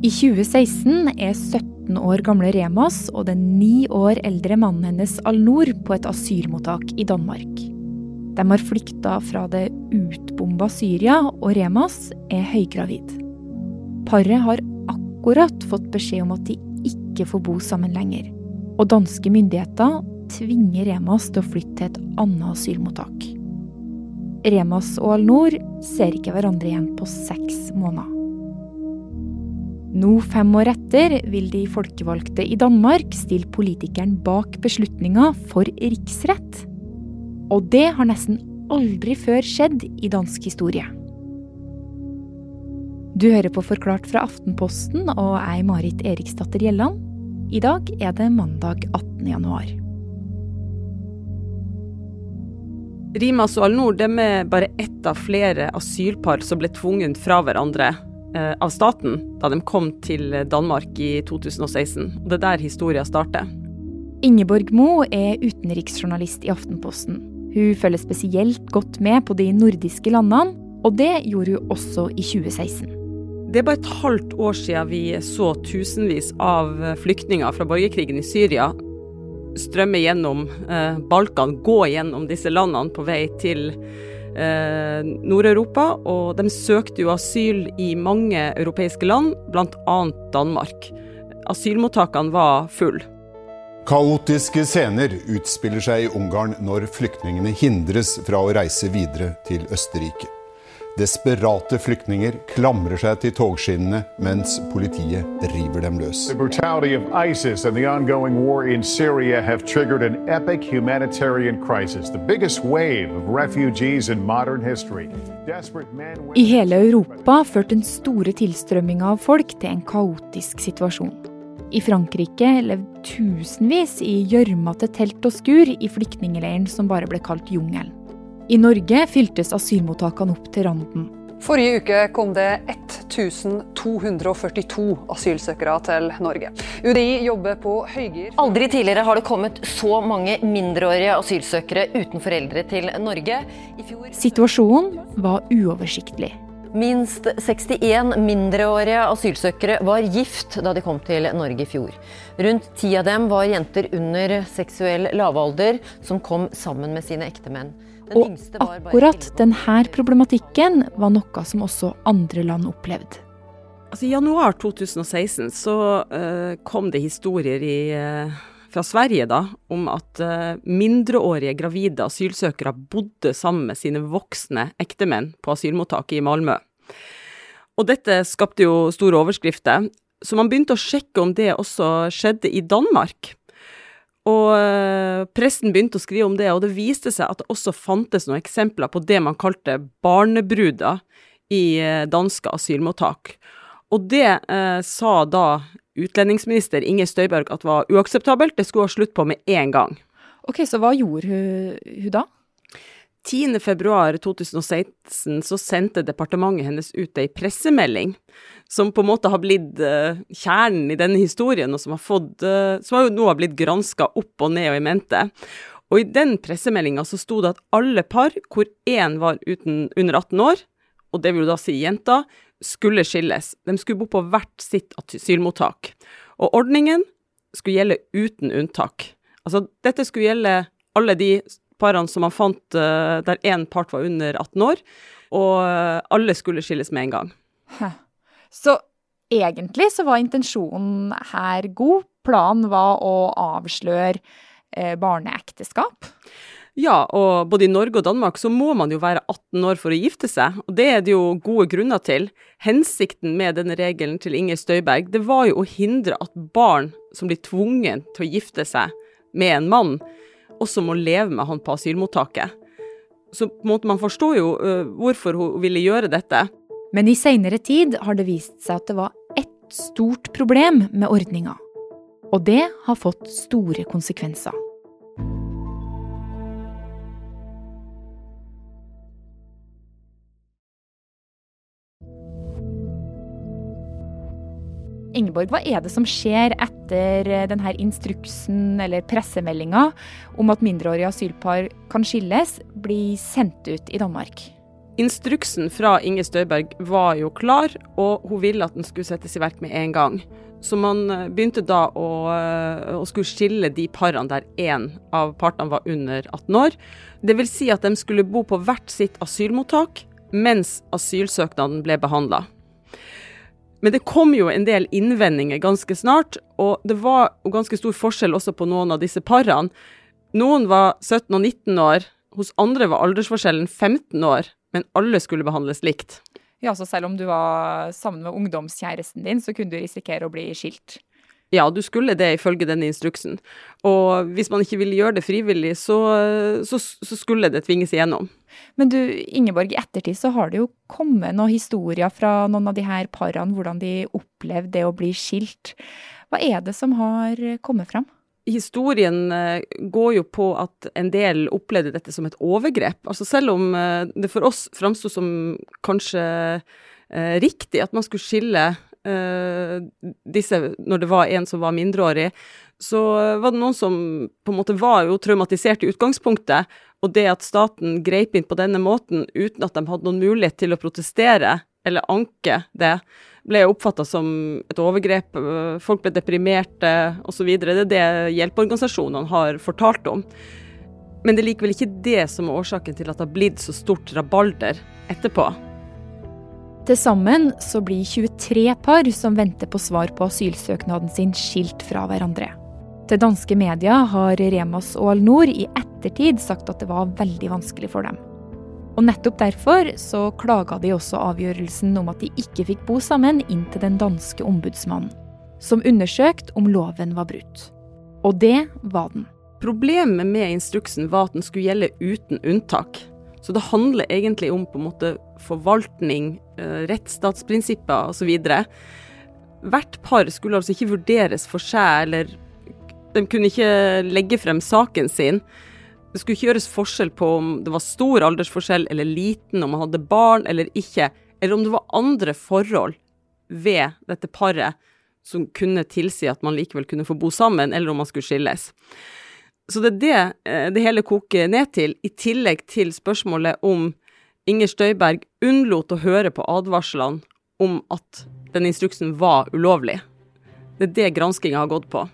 I 2016 er 17 år gamle Remas og den ni år eldre mannen hennes Alnor på et asylmottak i Danmark. De har flykta fra det utbomba Syria, og Remas er høygravid. Paret har akkurat fått beskjed om at de ikke får bo sammen lenger. Og danske myndigheter tvinger Remas til å flytte til et annet asylmottak. Remas og Alnor ser ikke hverandre igjen på seks måneder. Nå, fem år etter, vil de folkevalgte i Danmark stille politikeren bak beslutninga for riksrett. Og det har nesten aldri før skjedd i dansk historie. Du hører på Forklart fra Aftenposten, og jeg Marit Eriksdatter Gjelland. I dag er det mandag 18. januar. Rimas og Alnor er bare ett av flere asylpar som ble tvunget fra hverandre av staten da de kom til Danmark i 2016. Det er der historien starter. Ingeborg Mo er utenriksjournalist i Aftenposten. Hun følger spesielt godt med på de nordiske landene, og det gjorde hun også i 2016. Det er bare et halvt år siden vi så tusenvis av flyktninger fra borgerkrigen i Syria strømme gjennom eh, Balkan, gå gjennom disse landene på vei til eh, Nord-Europa. Og de søkte jo asyl i mange europeiske land, bl.a. Danmark. Asylmottakene var fulle. Kaotiske scener utspiller seg i Ungarn når flyktningene hindres fra å reise videre til Østerrike. Desperate flyktninger klamrer seg til togskinnene mens politiet river dem løs. The brutality of ISIS and the ongoing war in Syria have triggered an epic humanitarian crisis, the biggest wave of refugees in modern history. I hele Europa førte den store tilstrømminga av folk til en kaotisk situasjon. I Frankrike levde tusenvis i gjørmete telt og skur i flyktningleiren som bare ble kalt jungelen. I Norge fyltes asylmottakene opp til randen. Forrige uke kom det 1242 asylsøkere til Norge. UDI jobber på høygir. Aldri tidligere har det kommet så mange mindreårige asylsøkere uten foreldre til Norge. Situasjonen var uoversiktlig. Minst 61 mindreårige asylsøkere var gift da de kom til Norge i fjor. Rundt ti av dem var jenter under seksuell lavalder som kom sammen med sine ektemenn. Og akkurat denne problematikken var noe som også andre land opplevde. Altså, I januar 2016 så uh, kom det historier i, uh, fra Sverige da, om at uh, mindreårige gravide asylsøkere bodde sammen med sine voksne ektemenn på asylmottaket i Malmö. Og dette skapte jo store overskrifter, så man begynte å sjekke om det også skjedde i Danmark. Og eh, pressen begynte å skrive om det, og det viste seg at det også fantes noen eksempler på det man kalte barnebruder i eh, danske asylmottak. Og det eh, sa da utlendingsminister Inge Støyberg at var uakseptabelt, det skulle ha slutt på med en gang. Ok, Så hva gjorde hun, hun da? 10.2.2016 så sendte departementet hennes ut ei pressemelding som på en måte har blitt uh, kjernen i denne historien, og som har, fått, uh, som har nå har blitt granska opp og ned og i mente. Og i den pressemeldinga så sto det at alle par hvor én var uten, under 18 år, og det vil jo da si jenta, skulle skilles. De skulle bo på hvert sitt asylmottak. Og ordningen skulle gjelde uten unntak. Altså dette skulle gjelde alle de parene som man fant uh, der én part var under 18 år, og alle skulle skilles med en gang. Hæ. Så egentlig så var intensjonen her god. Planen var å avsløre eh, barneekteskap. Ja, og både i Norge og Danmark så må man jo være 18 år for å gifte seg, og det er det jo gode grunner til. Hensikten med denne regelen til Inger Støyberg, det var jo å hindre at barn som blir tvunget til å gifte seg med en mann, også må leve med han på asylmottaket. Så på en måte man forstår jo uh, hvorfor hun ville gjøre dette. Men i seinere tid har det vist seg at det var ett stort problem med ordninga. Og det har fått store konsekvenser. Ingeborg, hva er det som skjer etter denne instruksen eller pressemeldinga om at mindreårige asylpar kan skilles, blir sendt ut i Danmark? Instruksen fra Inge Støyberg var jo klar, og hun ville at den skulle settes i verk med en gang. Så man eh, begynte da å, eh, å skulle skille de parene der én av partene var under 18 år. Vil si at de skulle bo på hvert sitt asylmottak mens asylsøknaden ble behandla. Men det kom jo en del innvendinger ganske snart, og det var ganske stor forskjell også på noen av disse parene. Noen var 17 og 19 år, hos andre var aldersforskjellen 15 år, men alle skulle behandles likt. Ja, så selv om du var sammen med ungdomskjæresten din, så kunne du risikere å bli skilt? Ja, du skulle det ifølge denne instruksen. Og hvis man ikke ville gjøre det frivillig, så, så, så, skulle det tvinges igjennom. Men du, Ingeborg, i ettertid så har det jo kommet noen historier fra noen av de her parene, hvordan de opplevde det å bli skilt. Hva er det som har kommet fram? historien eh, går jo på at en del opplevde dette som et overgrep. Altså selv om eh, det for oss framsto som kanskje eh, riktig at man skulle skille disse når det var en som var mindreårig, så var det noen som på en måte var jo traumatisert i utgangspunktet. Og det at staten grep inn på denne måten uten at de hadde noen mulighet til å protestere eller anke det, ble oppfatta som et overgrep. Folk ble deprimerte osv. Det er det hjelpeorganisasjonene har fortalt om. Men det er likevel ikke det som er årsaken til at det har blitt så stort rabalder etterpå. Til sammen så blir 23 par som venter på svar på asylsøknaden sin, skilt fra hverandre. Til danske media har Remas og Alnor i ettertid sagt at det var veldig vanskelig for dem. Og nettopp derfor så klaga de også avgjørelsen om at de ikke fikk bo sammen inn til den danske ombudsmannen, som undersøkte om loven var brutt. Og det var den. Problemet med instruksen var at den skulle gjelde uten unntak. Så det handler egentlig om på en måte forvaltning, eh, rettsstatsprinsipper osv. Hvert par skulle altså ikke vurderes for seg, eller de kunne ikke legge frem saken sin. Det skulle ikke gjøres forskjell på om det var stor aldersforskjell eller liten, om man hadde barn eller ikke, eller om det var andre forhold ved dette paret som kunne tilsi at man likevel kunne få bo sammen, eller om man skulle skilles. Så det er det eh, det hele koker ned til, i tillegg til spørsmålet om Inger Støyberg unnlot å høre på advarslene om at den instruksen var ulovlig. Det er det granskinga har gått på.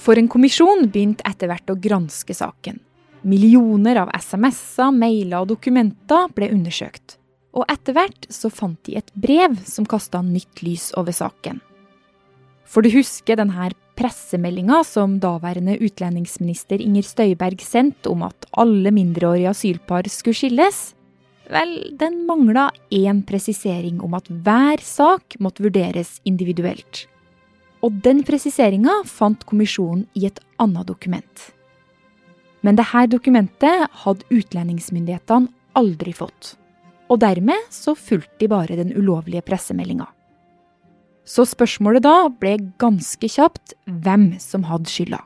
For en kommisjon begynte etter hvert å granske saken. Millioner av SMS-er, mailer og dokumenter ble undersøkt. Og etter hvert så fant de et brev som kasta nytt lys over saken. For du husker denne pressemeldinga som daværende utlendingsminister Inger Støyberg sendte om at alle mindreårige asylpar skulle skilles? Vel, den mangla én presisering om at hver sak måtte vurderes individuelt. Og den presiseringa fant kommisjonen i et annet dokument. Men dette dokumentet hadde utlendingsmyndighetene aldri fått. Og dermed så fulgte de bare den ulovlige pressemeldinga. Så spørsmålet da ble ganske kjapt hvem som hadde skylda.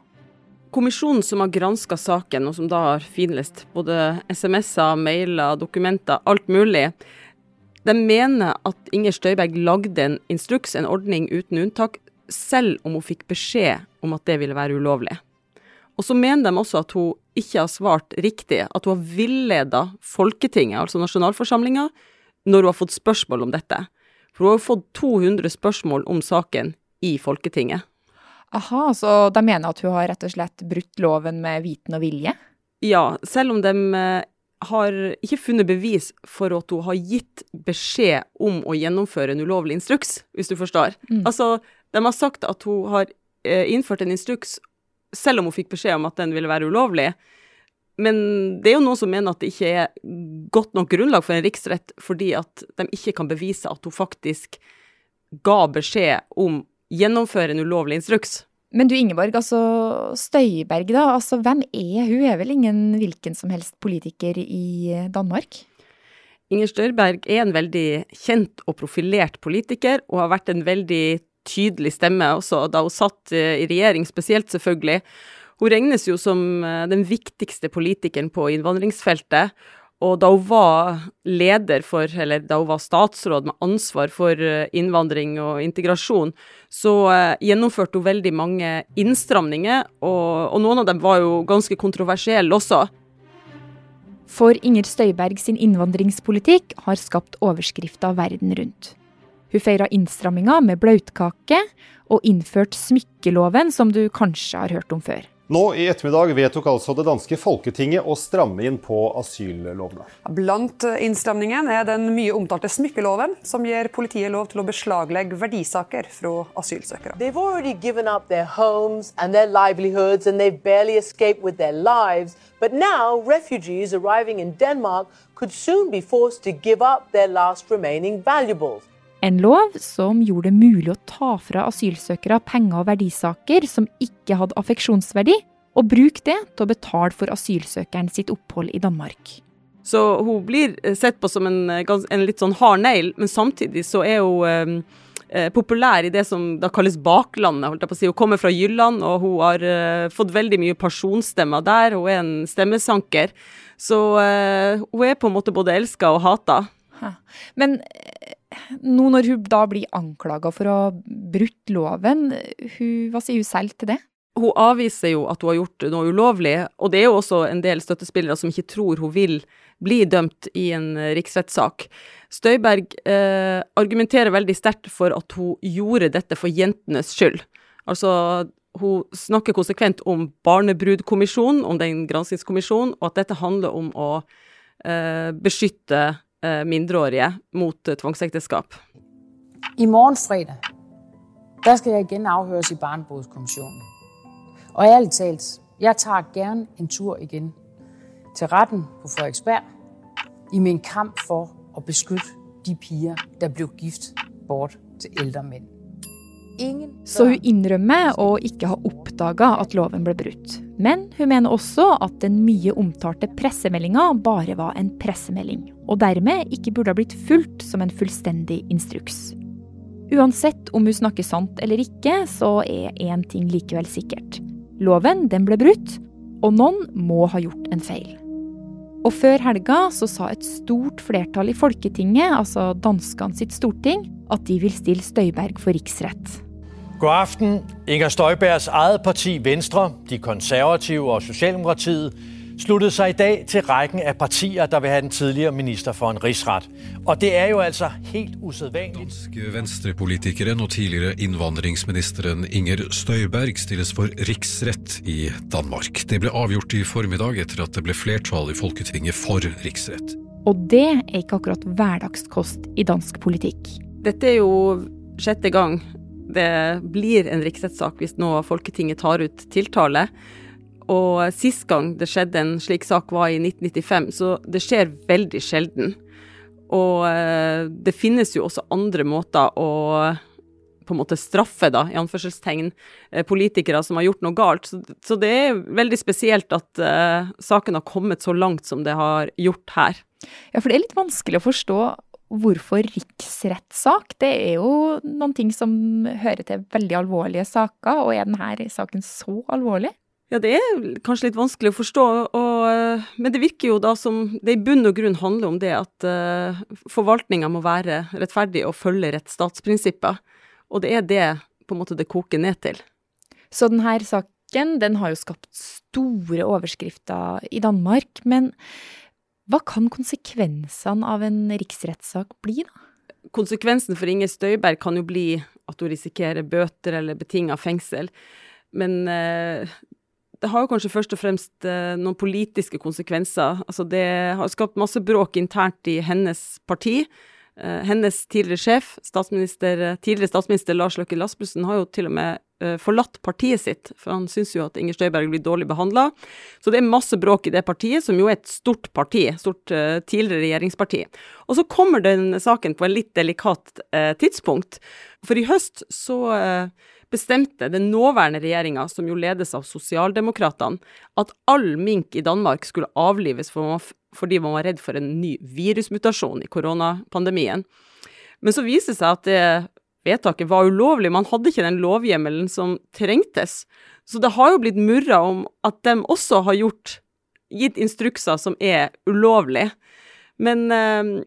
Kommisjonen som har granska saken, og som da har finlest både SMS-er, mailer, dokumenter, alt mulig, de mener at Inger Støyberg lagde en instruks, en ordning uten unntak, selv om hun fikk beskjed om at det ville være ulovlig. Og så mener de også at hun ikke har svart riktig, at hun har villeda Folketinget, altså nasjonalforsamlinga, når hun har fått spørsmål om dette. For hun har fått 200 spørsmål om saken i Folketinget. Aha, så de mener at hun har rett og slett brutt loven med viten og vilje? Ja, selv om de eh, har ikke funnet bevis for at hun har gitt beskjed om å gjennomføre en ulovlig instruks, hvis du forstår. Mm. Altså, de har sagt at hun har eh, innført en instruks selv om hun fikk beskjed om at den ville være ulovlig. Men det er jo noen som mener at det ikke er godt nok grunnlag for en riksrett, fordi at de ikke kan bevise at hun faktisk ga beskjed om gjennomføre en ulovlig instruks. Men du Ingeborg, altså Støyberg da, altså hvem er hun? Er vel ingen hvilken som helst politiker i Danmark? Inger Støyberg er en veldig kjent og profilert politiker, og har vært en veldig tydelig stemme også da hun satt eh, i regjering, spesielt selvfølgelig. Hun regnes jo som eh, den viktigste politikeren på innvandringsfeltet. Og da hun var leder for, eller da hun var statsråd med ansvar for eh, innvandring og integrasjon, så gjennomførte hun veldig mange innstramninger, og, og noen av dem var jo ganske kontroversielle også. For Inger Støyberg sin innvandringspolitikk har skapt overskrifter verden rundt. Hun feira innstramminga med blautkake, og innført smykkeloven, som du kanskje har hørt om før. Nå i ettermiddag vedtok altså det danske folketinget å stramme inn på asyllovene. Blant innstramningen er den mye omtalte smykkeloven, som gir politiet lov til å beslaglegge verdisaker fra asylsøkere. They've already given up their homes and their livelihoods and they've barely escaped with their lives. But now refugees arriving in Denmark could soon be forced to give up their last remaining valuables. En lov som gjorde det mulig å ta fra asylsøkere penger og verdisaker som ikke hadde affeksjonsverdi, og bruke det til å betale for asylsøkeren sitt opphold i Danmark. Så hun blir sett på som en, en litt sånn hard negl, men samtidig så er hun eh, populær i det som da kalles baklandet. holdt jeg på å si. Hun kommer fra Jylland, og hun har eh, fått veldig mye personstemmer der. Hun er en stemmesanker. Så eh, hun er på en måte både elska og hata. Men nå når hun da blir anklaga for å ha brutt loven, hun, hva sier hun selv til det? Hun avviser jo at hun har gjort noe ulovlig, og det er jo også en del støttespillere som ikke tror hun vil bli dømt i en riksrettssak. Støyberg eh, argumenterer veldig sterkt for at hun gjorde dette for jentenes skyld. Altså, hun snakker konsekvent om barnebrudkommisjonen, om den granskingskommisjonen, og at dette handler om å eh, beskytte Eh, mindreårige mot eh, tvangsekteskap. I morgen fredag der skal jeg igjen avhøres i Barnebrudkommisjonen. Og ærlig talt, jeg tar gjerne en tur igjen til retten på Frederiksberg i min kamp for å beskytte de piger der ble gift bort til eldre menn. Så hun innrømmer å ikke ha oppdaga at loven ble brutt. Men hun mener også at den mye omtalte pressemeldinga bare var en pressemelding, og dermed ikke burde ha blitt fulgt som en fullstendig instruks. Uansett om hun snakker sant eller ikke, så er én ting likevel sikkert. Loven den ble brutt, og noen må ha gjort en feil. Og før helga så sa et stort flertall i Folketinget, altså danskene sitt storting, at de vil stille Støyberg for riksrett. God aften. Inger Støybergs eget parti Venstre, de konservative og Socialdemokratiet sluttet seg i dag til rækken av partier der vil have den tidligere minister for en rigsret. Og det er jo altså helt usædvanligt. Danske venstrepolitikeren og tidligere innvandringsministeren Inger Støyberg stilles for riksrett i Danmark. Det ble avgjort i formiddag etter at det ble flertall i Folketinget for riksrett. Og det er ikke akkurat hverdagskost i dansk politikk. Dette er jo sjette gang det blir en riksrettssak hvis nå Folketinget tar ut tiltale. Og sist gang det skjedde en slik sak var i 1995, så det skjer veldig sjelden. Og eh, det finnes jo også andre måter å på en måte straffe, da, i anførselstegn, eh, politikere som har gjort noe galt. Så, det er veldig spesielt at uh, saken har kommet så langt som det har gjort her. Ja, for det er litt vanskelig å forstå hvorfor riksrettssak? Det er jo noen ting som hører til veldig alvorlige saker, og er denne saken så alvorlig? Ja, det er kanskje litt vanskelig å forstå, og, men det virker jo da som det i bunn og grunn handler om det at uh, forvaltninga må være rettferdig og følge rettsstatsprinsipper. Og det er det på en måte det koker ned til. Så denne saken den har jo skapt store overskrifter i Danmark, men hva kan konsekvensene av en riksrettssak bli, da? Konsekvensen for Inger Støyberg kan jo bli at hun risikerer bøter eller betinga fengsel. Men eh, det har jo kanskje først og fremst eh, noen politiske konsekvenser. Altså det har skapt masse bråk internt i hennes parti. Eh, hennes tidligere sjef, statsminister, tidligere statsminister Lars Løkke Rasmussen, har jo til og med forlatt partiet sitt, for han syns jo at Inger Støyberg blir dårlig behandla. Så det er masse bråk i det partiet, som jo er et stort parti, stort tidligere regjeringsparti. Og så kommer den saken på en litt delikat tidspunkt. For i høst så bestemte den nåværende regjeringa, som jo ledes av Sosialdemokratene, at all mink i Danmark skulle avlives fordi man var redd for en ny virusmutasjon i koronapandemien. Men så viser det seg at det vedtaket var ulovlig. Man hadde ikke den lovhjemmelen som trengtes. Så det har jo blitt murra om at de også har gjort, gitt instrukser som er ulovlige. Men eh,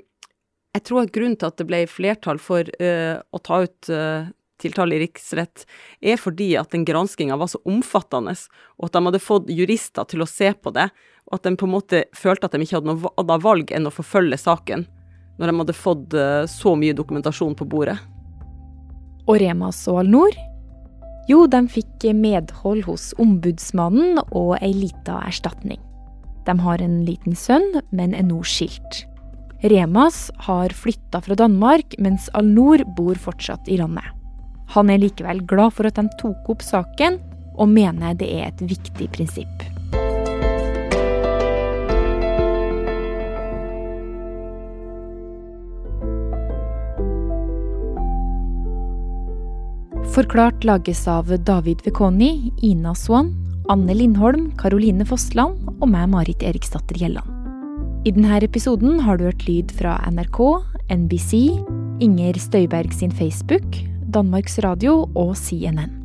jeg tror at grunnen til at det ble flertall for eh, å ta ut eh, tiltale i riksrett, er fordi at den granskinga var så omfattende, og at de hadde fått jurister til å se på det, og at de på en måte følte at de ikke hadde noe valg enn å forfølge saken, når de hadde fått eh, så mye dokumentasjon på bordet. Og Remas og Alnor? Jo, de fikk medhold hos ombudsmannen og ei lita erstatning. De har en liten sønn, men er nå skilt. Remas har flytta fra Danmark, mens Alnor bor fortsatt i landet. Han er likevel glad for at de tok opp saken, og mener det er et viktig prinsipp. Forklart lages av David Vekoni, Ina Swan, Anne Lindholm, Karoline Fossland og meg, Marit Eriksdatter Gjelland. I denne episoden har du hørt lyd fra NRK, NBC, Inger Støyberg sin Facebook, Danmarks Radio og CNN.